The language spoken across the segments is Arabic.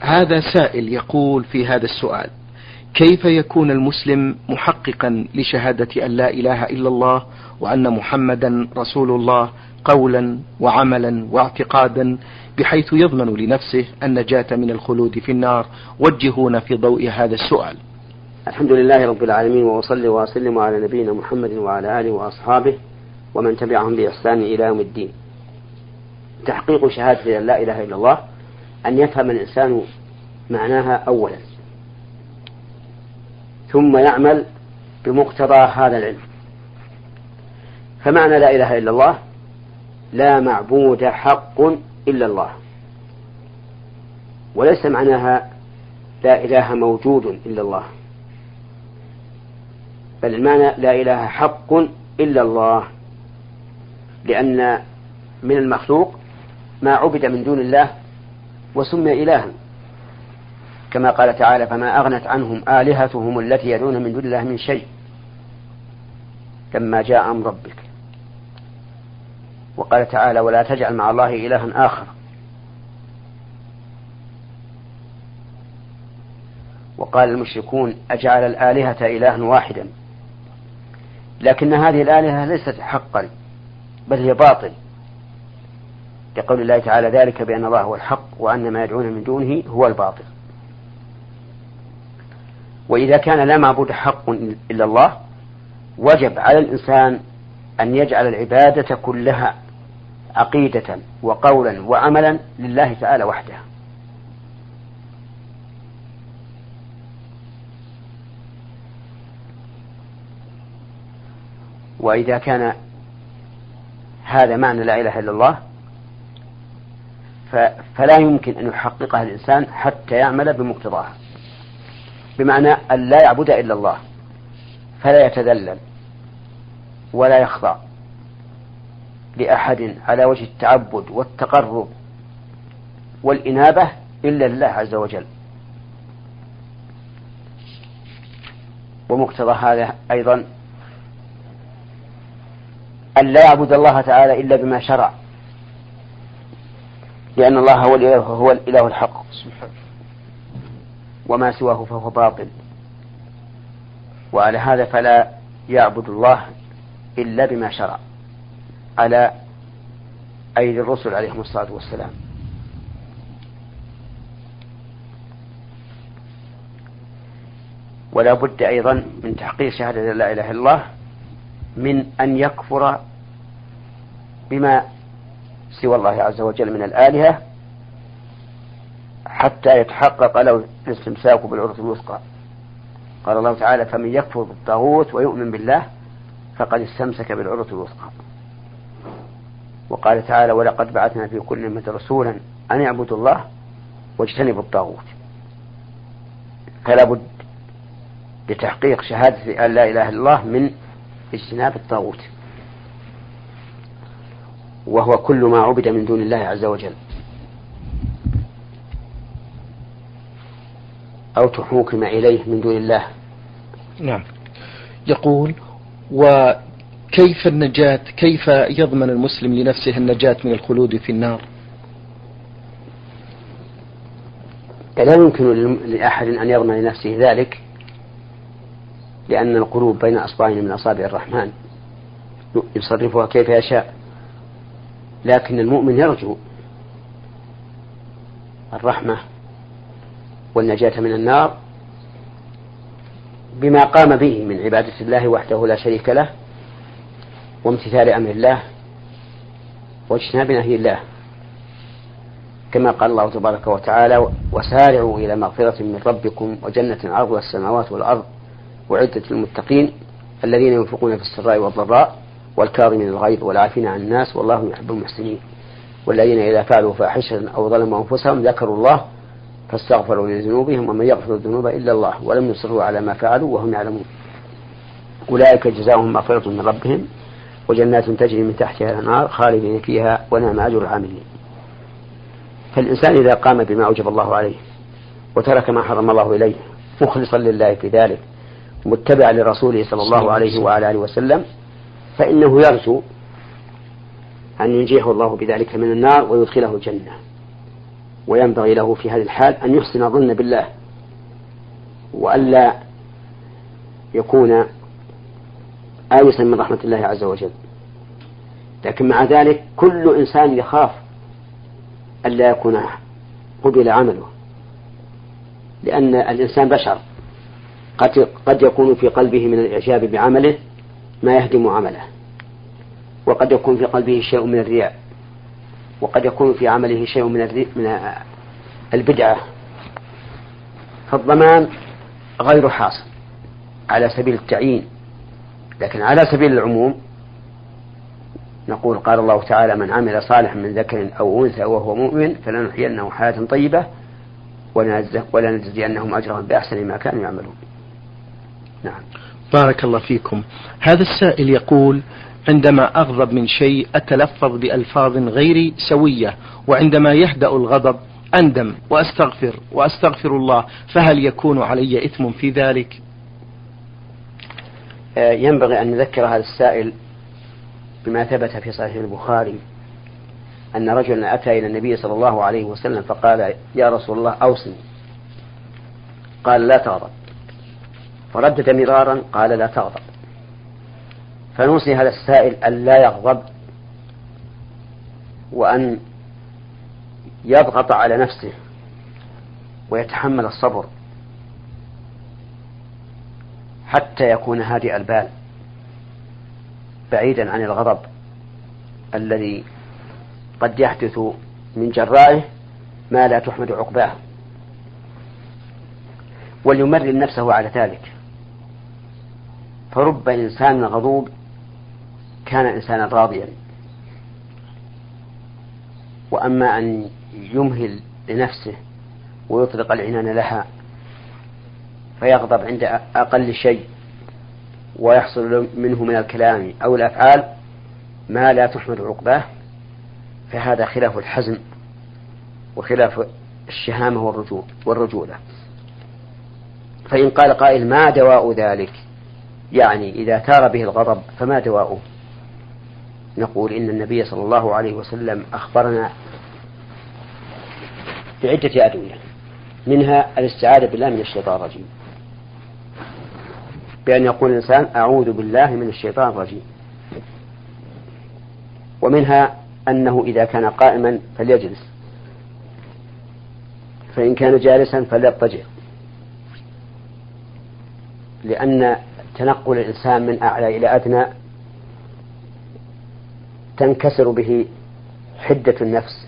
هذا سائل يقول في هذا السؤال كيف يكون المسلم محققا لشهادة أن لا إله إلا الله وأن محمدا رسول الله قولا وعملا واعتقادا بحيث يضمن لنفسه النجاة من الخلود في النار؟ وجهونا في ضوء هذا السؤال. الحمد لله رب العالمين وأصلي وأسلم على نبينا محمد وعلى آله وأصحابه ومن تبعهم بإحسان إلى يوم الدين. تحقيق شهادة أن لا إله إلا الله أن يفهم الإنسان معناها أولا. ثم يعمل بمقتضى هذا العلم. فمعنى لا إله إلا الله لا معبود حق إلا الله. وليس معناها لا إله موجود إلا الله. بل المعنى لا إله حق إلا الله. لأن من المخلوق ما عبد من دون الله وسمي إلها. كما قال تعالى فما أغنت عنهم آلهتهم التي يدعون من دون الله من شيء لما جاء أمر ربك. وقال تعالى ولا تجعل مع الله إلها آخر. وقال المشركون أجعل الآلهة إلها واحدا. لكن هذه الآلهة ليست حقا بل هي باطل. لقول الله تعالى ذلك بأن الله هو الحق وأن ما يدعون من دونه هو الباطل. وإذا كان لا معبود حق إلا الله وجب على الإنسان أن يجعل العبادة كلها عقيدة وقولا وعملا لله تعالى وحده. وإذا كان هذا معنى لا إله إلا الله فلا يمكن أن يحققها الإنسان حتى يعمل بمقتضاها. بمعنى أن لا يعبد إلا الله فلا يتذلل ولا يخضع لأحد على وجه التعبد والتقرب والإنابة إلا لله عز وجل. ومقتضى هذا أيضا أن لا يعبد الله تعالى إلا بما شرع. لأن الله هو الإله, هو الإله الحق. وما سواه فهو باطل. وعلى هذا فلا يعبد الله إلا بما شرع. على أيدي الرسل عليهم الصلاة والسلام. ولا بد أيضا من تحقيق شهادة لا إله إلا الله من أن يكفر بما سوى الله عز وجل من الآلهة حتى يتحقق له الاستمساك بالعروة الوثقى. قال الله تعالى فمن يكفر بالطاغوت ويؤمن بالله فقد استمسك بالعروة الوثقى. وقال تعالى ولقد بعثنا في كل أمة رسولا أن يعبدوا الله واجتنبوا الطاغوت. فلا بد لتحقيق شهادة أن لا إله إلا الله من اجتناب الطاغوت. وهو كل ما عبد من دون الله عز وجل. أو تحوكم إليه من دون الله. نعم. يقول وكيف النجاة كيف يضمن المسلم لنفسه النجاة من الخلود في النار؟ لا يمكن لأحد أن يضمن لنفسه ذلك لأن القلوب بين أصبعين من أصابع الرحمن. يصرفها كيف يشاء. لكن المؤمن يرجو الرحمة والنجاة من النار بما قام به من عبادة الله وحده لا شريك له وامتثال أمر الله واجتناب نهي الله. كما قال الله تبارك وتعالى وسارعوا إلى مغفرة من ربكم وجنة عرضها السماوات والأرض وعدة المتقين الذين ينفقون في السراء والضراء والكاظمين الغيظ والعافين عن الناس والله يحب المحسنين. والذين إذا فعلوا فاحشة أو ظلموا أنفسهم ذكروا الله فاستغفروا لذنوبهم ومن يغفر الذنوب إلا الله ولم يصروا على ما فعلوا وهم يعلمون. أولئك جزاؤهم مغفرة من ربهم وجنات تجري من تحتها الأنهار خالدين فيها ونعم أجر العاملين. فالإنسان إذا قام بما أوجب الله عليه وترك ما حرم الله إليه مخلصا لله في ذلك متبعا لرسوله صلى الله عليه وعلى آله وسلم فإنه يرجو أن ينجيه الله بذلك من النار ويدخله الجنة. وينبغي له في هذه الحال أن يحسن الظن بالله. وألا يكون آيسا من رحمة الله عز وجل. لكن مع ذلك كل إنسان يخاف ألا يكون قبل عمله. لأن الإنسان بشر. قد قد يكون في قلبه من الإعجاب بعمله ما يهدم عمله. وقد يكون في قلبه شيء من الرياء. وقد يكون في عمله شيء من من البدعة. فالضمان غير حاصل على سبيل التعيين. لكن على سبيل العموم نقول قال الله تعالى من عمل صالحا من ذكر أو أنثى وهو مؤمن فلنحيينه حياة طيبة ولنجزينهم أجرهم بأحسن ما كانوا يعملون. نعم. بارك الله فيكم. هذا السائل يقول عندما أغضب من شيء أتلفظ بألفاظ غير سوية وعندما يهدأ الغضب أندم وأستغفر وأستغفر الله فهل يكون علي إثم في ذلك؟ آه، ينبغي أن نذكر هذا السائل بما ثبت في صحيح البخاري أن رجلا أتى إلى النبي صلى الله عليه وسلم فقال يا رسول الله أوصني. قال لا تغضب. فردد مرارا قال لا تغضب. فنوصي هذا السائل أن لا يغضب وأن يضغط على نفسه ويتحمل الصبر حتى يكون هادئ البال بعيدا عن الغضب الذي قد يحدث من جرائه ما لا تحمد عقباه. وليمرن نفسه على ذلك. فرب إنسان غضوب كان إنسانا راضيا. وأما أن يمهل لنفسه ويطلق العنان لها فيغضب عند أقل شيء ويحصل منه من الكلام أو الأفعال ما لا تحمد عقباه فهذا خلاف الحزم وخلاف الشهامة والرجولة. فإن قال قائل ما دواء ذلك؟ يعني إذا ثار به الغضب فما دواؤه. نقول إن النبي صلى الله عليه وسلم أخبرنا بعدة أدوية. منها الاستعاذة بالله من الشيطان الرجيم. بأن يقول الإنسان أعوذ بالله من الشيطان الرجيم. ومنها أنه إذا كان قائما فليجلس. فإن كان جالسا فليضطجع. لأن تنقل الإنسان من أعلى إلى أدنى تنكسر به حدة النفس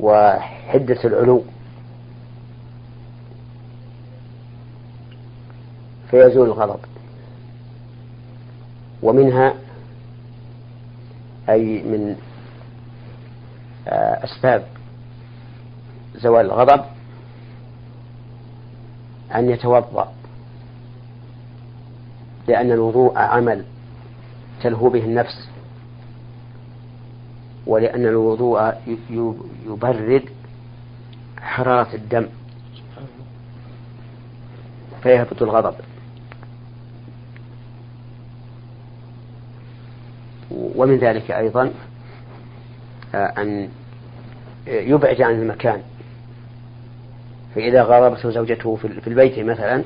وحدة العلو. فيزول الغضب. ومنها أي من آه، أسباب زوال الغضب أن يتوضأ. لأن الوضوء عمل تلهو به النفس ولأن الوضوء يبرد حرارة الدم فيهبط الغضب. ومن ذلك أيضا آه، أن يبعد عن المكان. فإذا غضبته زوجته في البيت مثلا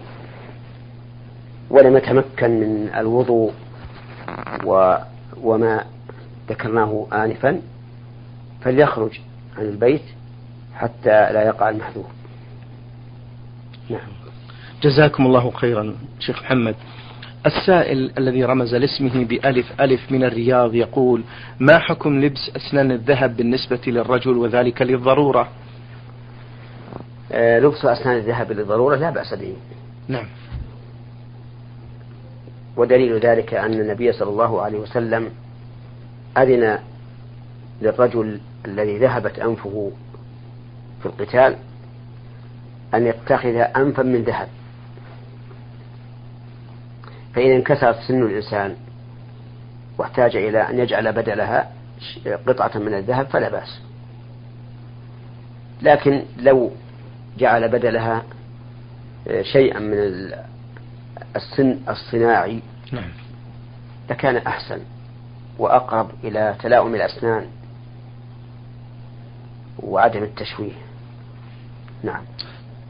ولم يتمكن من الوضوء و وما ذكرناه آنفا فليخرج عن البيت حتى لا يقع المحذور. نعم. جزاكم الله خيرا شيخ محمد. السائل الذي رمز لاسمه بألف ألف من الرياض يقول ما حكم لبس أسنان الذهب بالنسبة للرجل وذلك للضرورة؟ آه لبس أسنان الذهب للضرورة لا بأس به. نعم. ودليل ذلك أن النبي صلى الله عليه وسلم أذن للرجل الذي ذهبت أنفه في القتال أن يتخذ أنفا من ذهب. فإذا انكسرت سن الإنسان واحتاج إلى أن يجعل بدلها قطعة من الذهب فلا بأس. لكن لو جعل بدلها شيئا من السن الصناعي نعم. لكان أحسن وأقرب إلى تلاؤم الأسنان وعدم التشويه. نعم.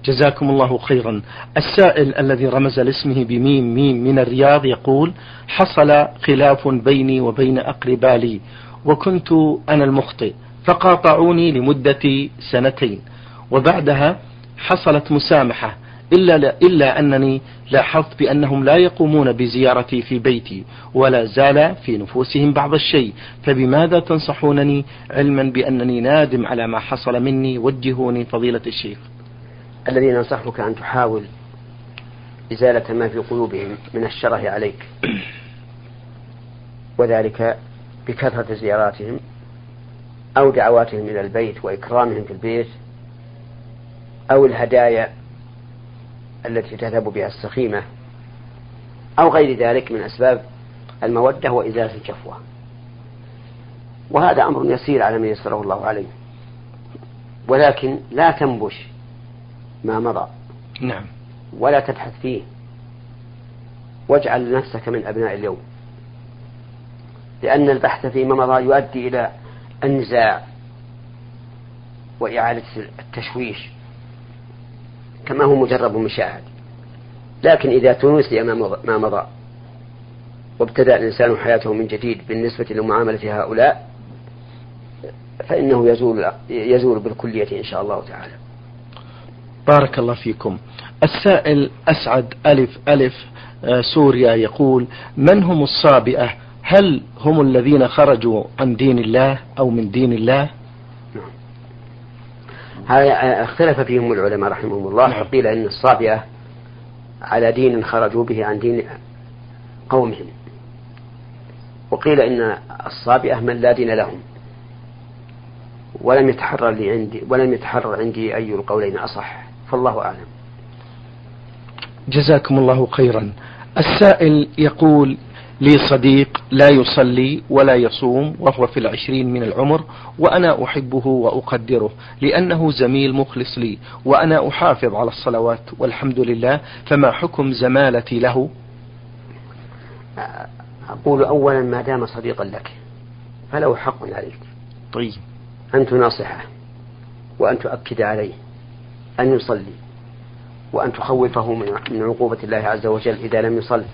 جزاكم الله خيرا. السائل الذي رمز لاسمه بميم ميم من الرياض يقول حصل خلاف بيني وبين أقرباء لي وكنت أنا المخطئ فقاطعوني لمدة سنتين وبعدها حصلت مسامحة إلا, إلا أنني لاحظت بأنهم لا يقومون بزيارتي في بيتي ولا زال في نفوسهم بعض الشيء. فبماذا تنصحونني علما بأنني نادم على ما حصل مني؟ وجهوني فضيلة الشيخ. الذي ننصحك أن تحاول إزالة ما في قلوبهم من الشره عليك. وذلك بكثرة زياراتهم أو دعواتهم إلى البيت وإكرامهم في البيت أو الهدايا التي تذهب بها السخيمة أو غير ذلك من أسباب المودة وإزالة الجفوة. وهذا أمر يسير على من يسره الله عليه. ولكن لا تنبش ما مضى. نعم. ولا تبحث فيه. واجعل نفسك من أبناء اليوم. لأن البحث فيما مضى يؤدي إلى النزاع وإعادة التشويش. كما هو مجرب مشاهد لكن إذا تنسي ما مضى وابتدأ الإنسان حياته من جديد بالنسبة لمعاملة هؤلاء فإنه يزول يزول بالكلية إن شاء الله تعالى. بارك الله فيكم. السائل أسعد ألف ألف آه، سوريا يقول: من هم الصابئة؟ هل هم الذين خرجوا عن دين الله أو من دين الله؟ هذا اختلف فيهم العلماء رحمهم الله. نعم. فقيل إن الصابئة على دين خرجوا به عن دين قومهم. وقيل إن الصابئة من لا دين لهم. ولم يتحرر لي عندي ولم يتحرر عندي أي القولين أصح. فالله أعلم. جزاكم الله خيرا. السائل يقول لي صديق لا يصلي ولا يصوم وهو في العشرين من العمر وأنا أحبه وأقدره لأنه زميل مخلص لي وأنا أحافظ على الصلوات والحمد لله فما حكم زمالتي له؟ أقول أولا ما دام صديقا لك فله حق عليك. طيب. أن تناصحه وأن تؤكد عليه أن يصلي وأن تخوفه من عقوبة الله عز وجل إذا لم يصل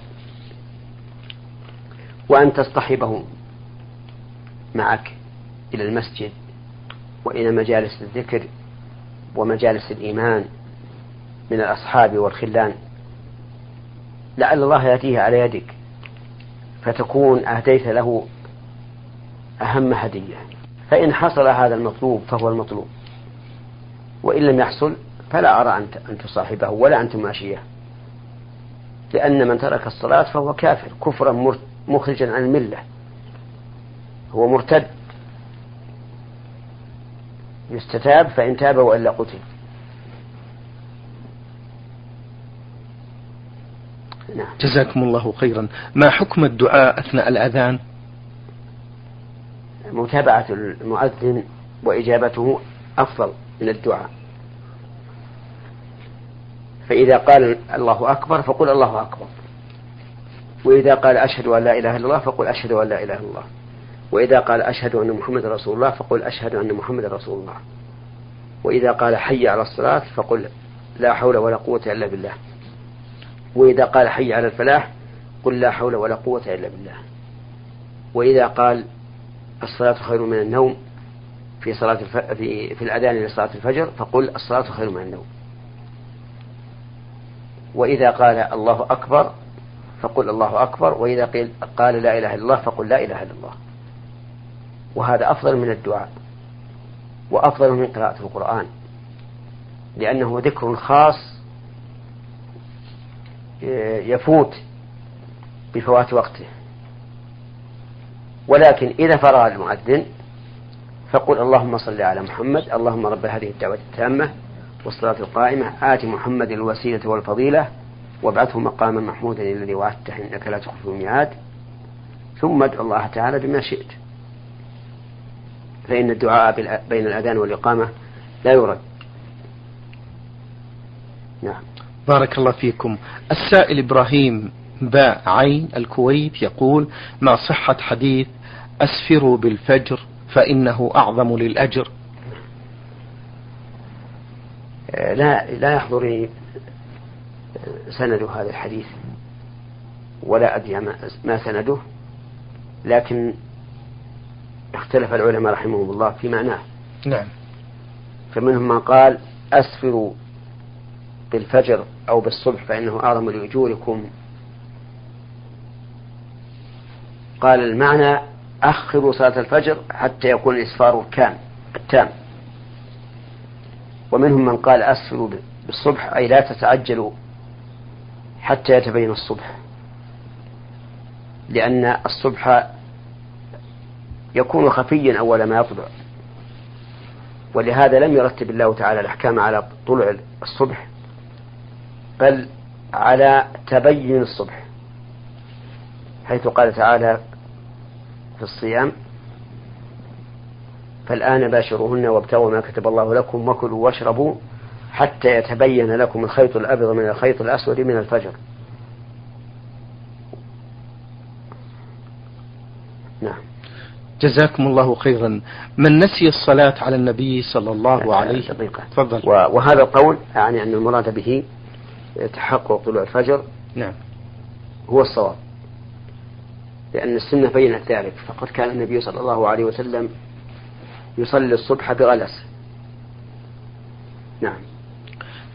وأن تصطحبهم معك إلى المسجد وإلى مجالس الذكر ومجالس الإيمان من الأصحاب والخلان. لعل الله يأتيه على يدك فتكون أهديت له أهم هدية. فإن حصل هذا المطلوب فهو المطلوب. وإن لم يحصل فلا أرى أن تصاحبه ولا أن تماشيه. لأن من ترك الصلاة فهو كافر كفرا مخرجا عن الملة. هو مرتد. يستتاب فإن تاب وإلا قتل. نعم. جزاكم الله خيرا. ما حكم الدعاء أثناء الأذان؟ متابعة المؤذن وإجابته أفضل من الدعاء. فإذا قال الله أكبر فقل الله أكبر. وإذا قال أشهد أن لا إله إلا الله فقل أشهد أن لا إله إلا الله. وإذا قال أشهد أن محمد رسول الله فقل أشهد أن محمد رسول الله. وإذا قال حي على الصلاة فقل لا حول ولا قوة إلا بالله. وإذا قال حي على الفلاح قل لا حول ولا قوة إلا بالله. وإذا قال الصلاة خير من النوم في صلاة الف... في في الأذان لصلاة الفجر فقل الصلاة خير من النوم. وإذا قال الله أكبر فقل الله أكبر وإذا قيل قال لا إله إلا الله فقل لا إله إلا الله. وهذا أفضل من الدعاء وأفضل من قراءة القرآن لأنه ذكر خاص يفوت بفوات وقته. ولكن إذا فرغ المؤذن فقل اللهم صل على محمد اللهم رب هذه الدعوة التامة والصلاة القائمة آت محمد الوسيلة والفضيلة وابعثه مقاما محمودا الذي وعدته إنك لا تخلف الميعاد. ثم ادعو الله تعالى بما شئت. فإن الدعاء بين الأذان والإقامة لا يرد. نعم. بارك الله فيكم. السائل إبراهيم باء عين الكويت يقول ما صحة حديث أسفروا بالفجر فإنه أعظم للأجر. لا لا يحضرني. سند هذا الحديث. ولا أدري ما سنده. لكن اختلف العلماء رحمهم الله في معناه. نعم. فمنهم من قال أسفروا بالفجر أو بالصبح فإنه أعظم لأجوركم. قال المعنى أخروا صلاة الفجر حتى يكون الإسفار الكام التام. ومنهم من قال أسفروا بالصبح أي لا تتعجلوا حتى يتبين الصبح. لأن الصبح يكون خفيا أول ما يطلع. ولهذا لم يرتب الله تعالى الأحكام على طلوع الصبح بل على تبين الصبح. حيث قال تعالى في الصيام فالآن باشروهن وابتغوا ما كتب الله لكم وكلوا واشربوا حتى يتبين لكم الخيط الأبيض من الخيط الأسود من الفجر. نعم. جزاكم الله خيرا. من نسي الصلاة على النبي صلى الله عليه وسلم؟ تفضل. وهذا القول يعني أن المراد به تحقق طلوع الفجر نعم. هو الصواب. لأن السنة بينت ذلك. فقد كان النبي صلى الله عليه وسلم يصلي الصبح بغلس. نعم.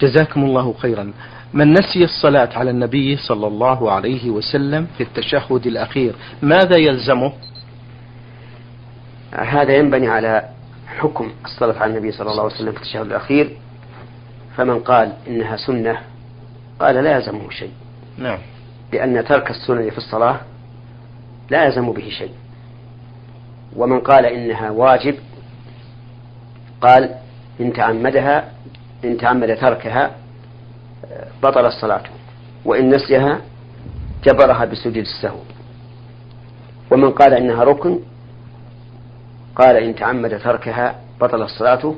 جزاكم الله خيرا. من نسي الصلاة على النبي صلى الله عليه وسلم في التشهد الأخير ماذا يلزمه؟ هذا ينبني على حكم الصلاة على النبي صلى الله عليه وسلم في التشهد الأخير. فمن قال إنها سنة قال لا يلزمه شيء. نعم. لأن ترك السنن في الصلاة لا يلزم به شيء. ومن قال إنها واجب قال إن تعمدها إن تعمد تركها بطل الصلاة وإن نسيها جبرها بسجود السهو. ومن قال إنها ركن قال إن تعمد تركها بطل الصلاة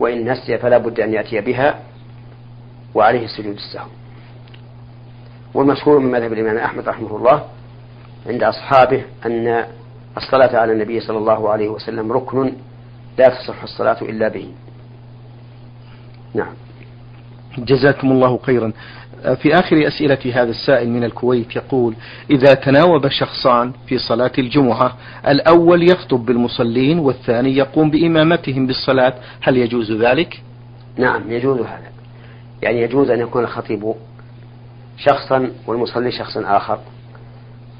وإن نسي فلا بد أن يأتي بها وعليه سجود السهو. والمشهور من مذهب الإمام أحمد رحمه الله عند أصحابه أن الصلاة على النبي صلى الله عليه وسلم ركن لا تصح الصلاة إلا به. نعم. جزاكم الله خيرا. في آخر أسئلة هذا السائل من الكويت يقول إذا تناوب شخصان في صلاة الجمعة الأول يخطب بالمصلين والثاني يقوم بإمامتهم بالصلاة هل يجوز ذلك؟ نعم يجوز هذا. يعني يجوز أن يكون الخطيب شخصا والمصلي شخصا آخر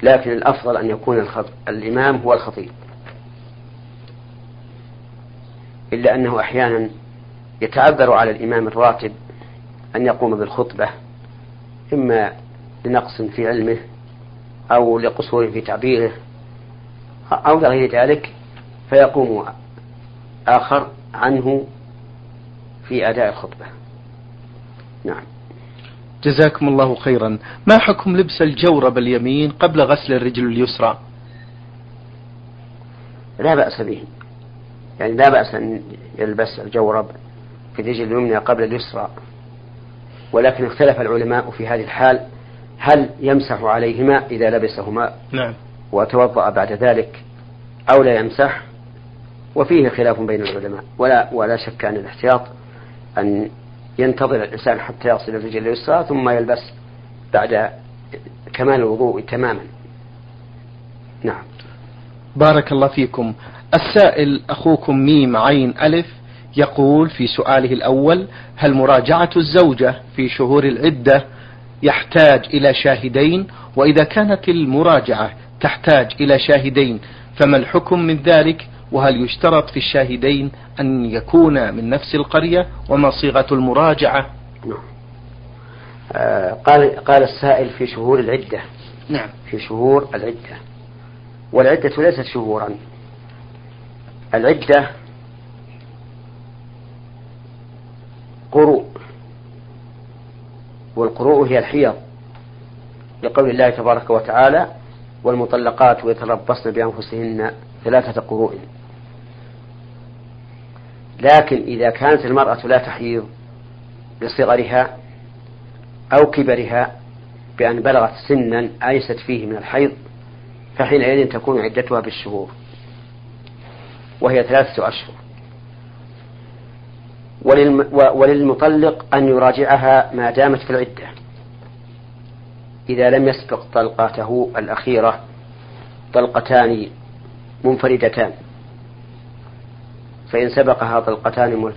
لكن الأفضل أن يكون الخط... الإمام هو الخطيب. إلا أنه أحيانا يتعذر على الإمام الراتب أن يقوم بالخطبة إما لنقص في علمه أو لقصور في تعبيره أو لغير ذلك فيقوم آخر عنه في أداء الخطبة. نعم. جزاكم الله خيرا. ما حكم لبس الجورب اليمين قبل غسل الرجل اليسرى؟ لا بأس به. يعني لا بأس أن يلبس الجورب في الرجل اليمنى قبل اليسرى. ولكن اختلف العلماء في هذه الحال هل يمسح عليهما إذا لبسهما؟ نعم. وتوضأ بعد ذلك أو لا يمسح؟ وفيه خلاف بين العلماء. ولا ولا شك أن الاحتياط أن ينتظر الإنسان حتى يصل الرجل اليسرى ثم يلبس بعد كمال الوضوء تماما. نعم. بارك الله فيكم. السائل أخوكم ميم عين ألف يقول في سؤاله الأول هل مراجعة الزوجة في شهور العدة يحتاج إلى شاهدين؟ وإذا كانت المراجعة تحتاج إلى شاهدين فما الحكم من ذلك؟ وهل يشترط في الشاهدين أن يكون من نفس القرية؟ وما صيغة المراجعة؟ نعم. آه قال قال السائل في شهور العدة. نعم. في شهور العدة. والعدة ليست شهورا. العدة قروء والقروء هي الحيض لقول الله تبارك وتعالى والمطلقات يتربصن بأنفسهن ثلاثة قروء. لكن إذا كانت المرأة لا تحيض لصغرها أو كبرها بأن بلغت سنا أيست فيه من الحيض فحينئذ تكون عدتها بالشهور وهي ثلاثة أشهر. وللمطلق أن يراجعها ما دامت في العدة إذا لم يسبق طلقته الأخيرة طلقتان منفردتان فإن سبقها طلقتان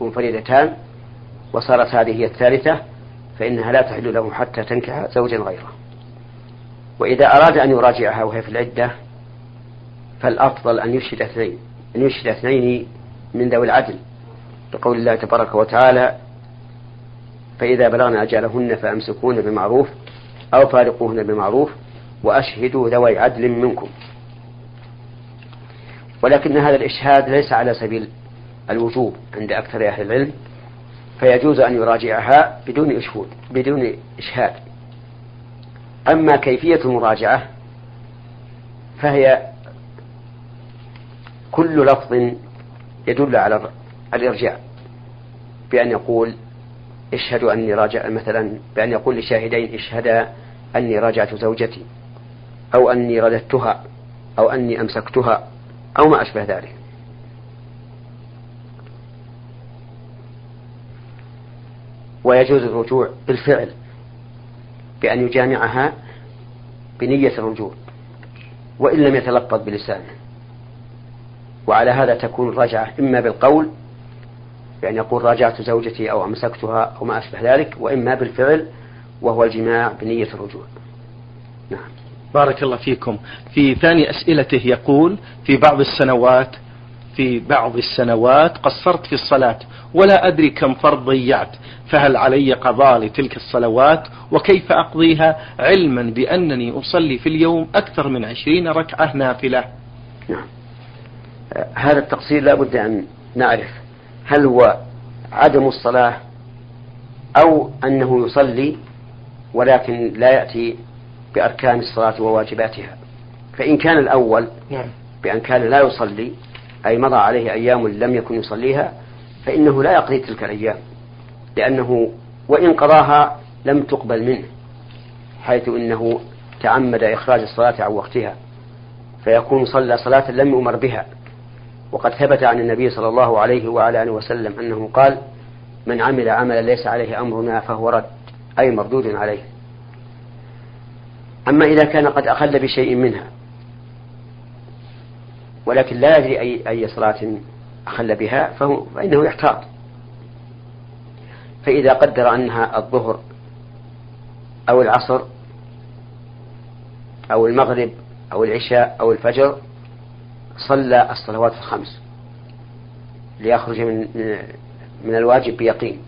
منفردتان وصارت هذه هي الثالثة فإنها لا تحل له حتى تنكح زوجا غيره. وإذا أراد أن يراجعها وهي في العدة فالأفضل أن يشهد اثنين أن يشهد اثنين من ذوي العدل. لقول الله تبارك وتعالى فإذا بلغن أجالهن فأمسكوهن بمعروف أو فارقوهن بمعروف وأشهدوا ذوي عدل منكم. ولكن هذا الإشهاد ليس على سبيل الوجوب عند أكثر أهل العلم فيجوز أن يراجعها بدون إشهود بدون إشهاد. أما كيفية المراجعة فهي كل لفظ يدل على الإرجاع. بأن يقول اشهدوا أني راجع مثلا بأن يقول لشاهدين اشهدا أني راجعت زوجتي أو أني رددتها أو أني أمسكتها أو ما أشبه ذلك. ويجوز الرجوع بالفعل بأن يجامعها بنية الرجوع وإن لم يتلفظ بلسانه. وعلى هذا تكون الرجعة إما بالقول بأن يقول راجعت زوجتي أو أمسكتها أو ما أشبه ذلك وإما بالفعل وهو الجماع بنية الرجوع. نعم. بارك الله فيكم. في ثاني أسئلته يقول في بعض السنوات في بعض السنوات قصرت في الصلاة ولا أدري كم فرض ضيعت فهل علي قضاء لتلك الصلوات؟ وكيف أقضيها؟ علما بأنني أصلي في اليوم أكثر من عشرين ركعة نافلة. نعم. هذا التقصير لا بد أن نعرف. هل هو عدم الصلاة أو أنه يصلي ولكن لا يأتي بأركان الصلاة وواجباتها فإن كان الأول نعم. بأن كان لا يصلي أي مضى عليه أيام لم يكن يصليها فإنه لا يقضي تلك الأيام لأنه وإن قضاها لم تقبل منه حيث إنه تعمد إخراج الصلاة عن وقتها فيكون صلى صلاة لم يؤمر بها وقد ثبت عن النبي صلى الله عليه وعلى آله وسلم أنه قال من عمل عملا ليس عليه أمرنا فهو رد أي مردود عليه. أما إذا كان قد أخل بشيء منها ولكن لا يدري أي أي صلاة أخل بها فهو فإنه يحتاط. فإذا قدر أنها الظهر أو العصر أو المغرب أو العشاء أو الفجر صلى الصلوات الخمس ليخرج من من الواجب بيقين.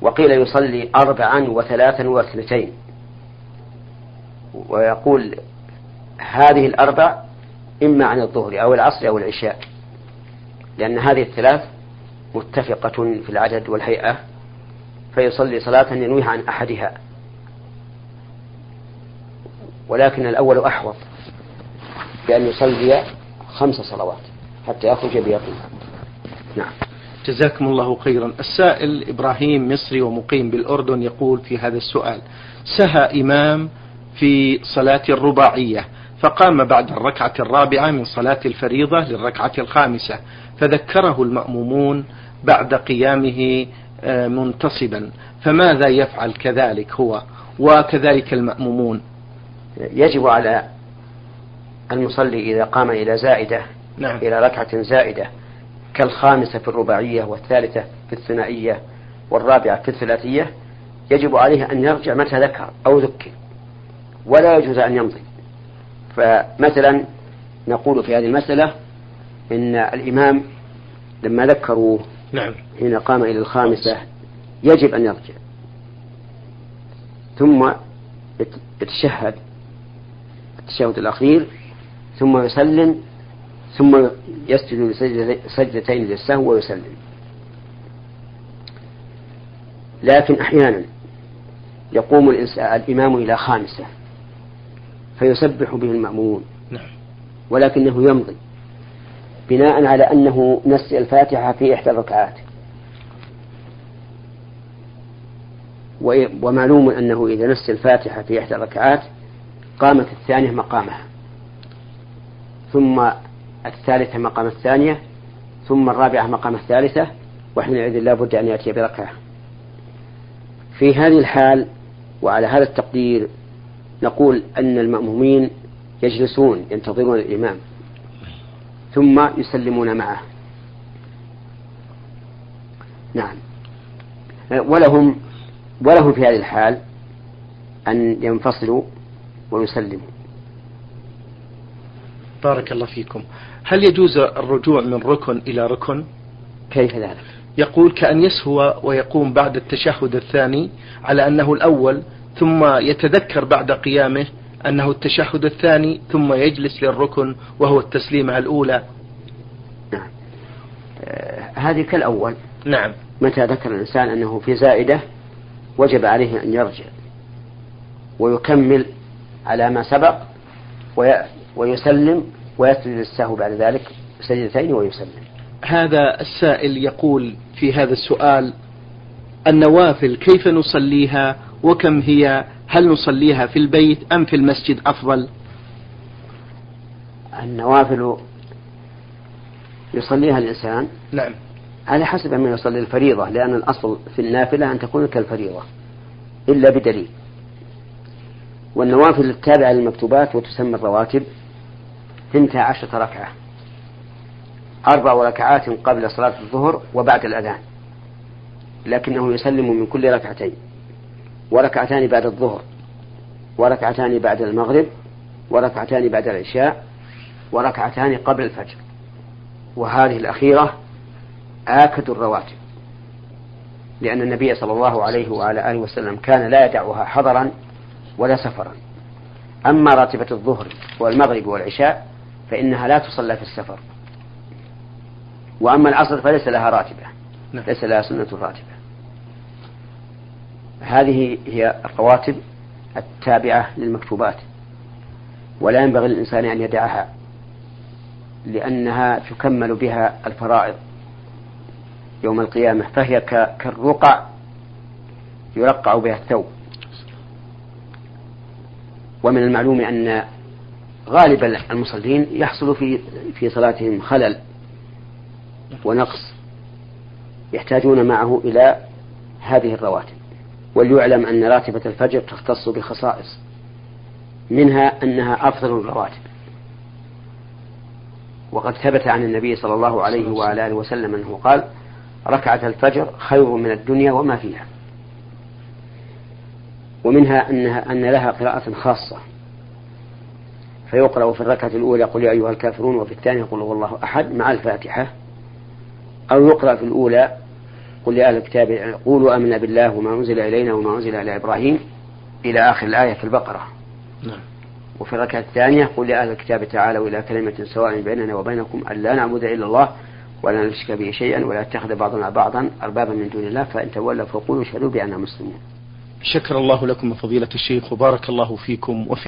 وقيل يصلي أربعا وثلاثا واثنتين. ويقول هذه الأربع إما عن الظهر أو العصر أو العشاء لأن هذه الثلاث متفقة في العدد والهيئة فيصلي صلاة ينويها عن أحدها. ولكن الأول أحوط بأن يصلي خمس صلوات حتى يخرج بيقين نعم. جزاكم الله خيرا. السائل إبراهيم مصري ومقيم بالأردن يقول في هذا السؤال سهى إمام في صلاة الرباعية فقام بعد الركعة الرابعة من صلاة الفريضة للركعة الخامسة فذكره المأمومون بعد قيامه آه، منتصبا. فماذا يفعل كذلك هو؟ وكذلك المأمومون. يجب على المصلي إذا قام إلى زائدة نعم. إلى ركعة زائدة كالخامسة في الرباعية والثالثة في الثنائية والرابعة في الثلاثية يجب عليه أن يرجع متى ذكر أو ذكر ولا يجوز أن يمضي فمثلا نقول في هذه المسألة إن الإمام لما ذكروا نعم. حين قام إلى الخامسة يجب أن يرجع ثم يتشهد التشهد الأخير ثم يسلم ثم يسجد سجدتين للسهو ويسلم. لكن أحيانا يقوم الإمام إلى خامسة فيسبح به المأمون. نعم. ولكنه يمضي بناء على أنه نسي الفاتحة في إحدى الركعات. ومعلوم أنه إذا نسي الفاتحة في إحدى الركعات قامت الثانية مقامها. ثم الثالثة مقام الثانية ثم الرابعة مقام الثالثة وحينئذ لا بد أن يأتي بركعة. في هذه الحال وعلى هذا التقدير نقول أن المأمومين يجلسون ينتظرون الإمام ثم يسلمون معه. نعم. ولهم ولهم في هذه الحال أن ينفصلوا ويسلموا. بارك الله فيكم. هل يجوز الرجوع من ركن إلى ركن؟ كيف ذلك؟ يقول كأن يسهو ويقوم بعد التشهد الثاني على أنه الأول ثم يتذكر بعد قيامه أنه التشهد الثاني ثم يجلس للركن وهو التسليمة الأولى. نعم. آه هذه كالأول. نعم. متى ذكر الإنسان أنه في زائدة وجب عليه أن يرجع ويكمل على ما سبق ويسلم ويسجد السهو بعد ذلك سجدتين ويسلم. هذا السائل يقول في هذا السؤال النوافل كيف نصليها وكم هي؟ هل نصليها في البيت أم في المسجد أفضل؟ النوافل يصليها الإنسان نعم. على حسب من يصلي الفريضة لأن الأصل في النافلة أن تكون كالفريضة إلا بدليل. والنوافل التابعة للمكتوبات وتسمى الرواتب ثنتا عشرة ركعة. أربع ركعات قبل صلاة الظهر وبعد الأذان. لكنه يسلم من كل ركعتين. وركعتان بعد الظهر. وركعتان بعد المغرب. وركعتان بعد العشاء. وركعتان قبل الفجر. وهذه الأخيرة آكد الرواتب. لأن النبي صلى الله عليه وعلى آله وسلم كان لا يدعها حضرا ولا سفرا. أما راتبة الظهر والمغرب والعشاء فإنها لا تصلى في السفر. وأما العصر فليس لها راتبة. نعم. ليس لها سنة راتبة. هذه هي الرواتب التابعة للمكتوبات. ولا ينبغي للإنسان أن يدعها لأنها تكمل بها الفرائض يوم القيامة. فهي كالرقع يرقع بها الثوب. ومن المعلوم أن غالب المصلين يحصل في في صلاتهم خلل ونقص يحتاجون معه إلى هذه الرواتب. وليعلم أن راتبة الفجر تختص بخصائص منها أنها أفضل الرواتب. وقد ثبت عن النبي صلى الله عليه وعلى آله وسلم أنه قال ركعة الفجر خير من الدنيا وما فيها. ومنها أنها أن لها قراءة خاصة. فيقرأ في الركعة الأولى قل يا أيها الكافرون وفي الثانية قل هو الله أحد مع الفاتحة أو يقرأ في الأولى قل يا أهل الكتاب قولوا آمنا بالله وما أنزل إلينا وما أنزل إلى إبراهيم إلى آخر الآية في البقرة نعم. وفي الركعة الثانية قل يا أهل الكتاب تعالوا إلى كلمة سواء بيننا وبينكم أن لا نعبد إلا الله ولا نشرك به شيئا ولا يتخذ بعضنا بعضا أربابا من دون الله فإن تولوا فقولوا اشهدوا بأننا مسلمون شكر الله لكم فضيلة الشيخ وبارك الله فيكم وفي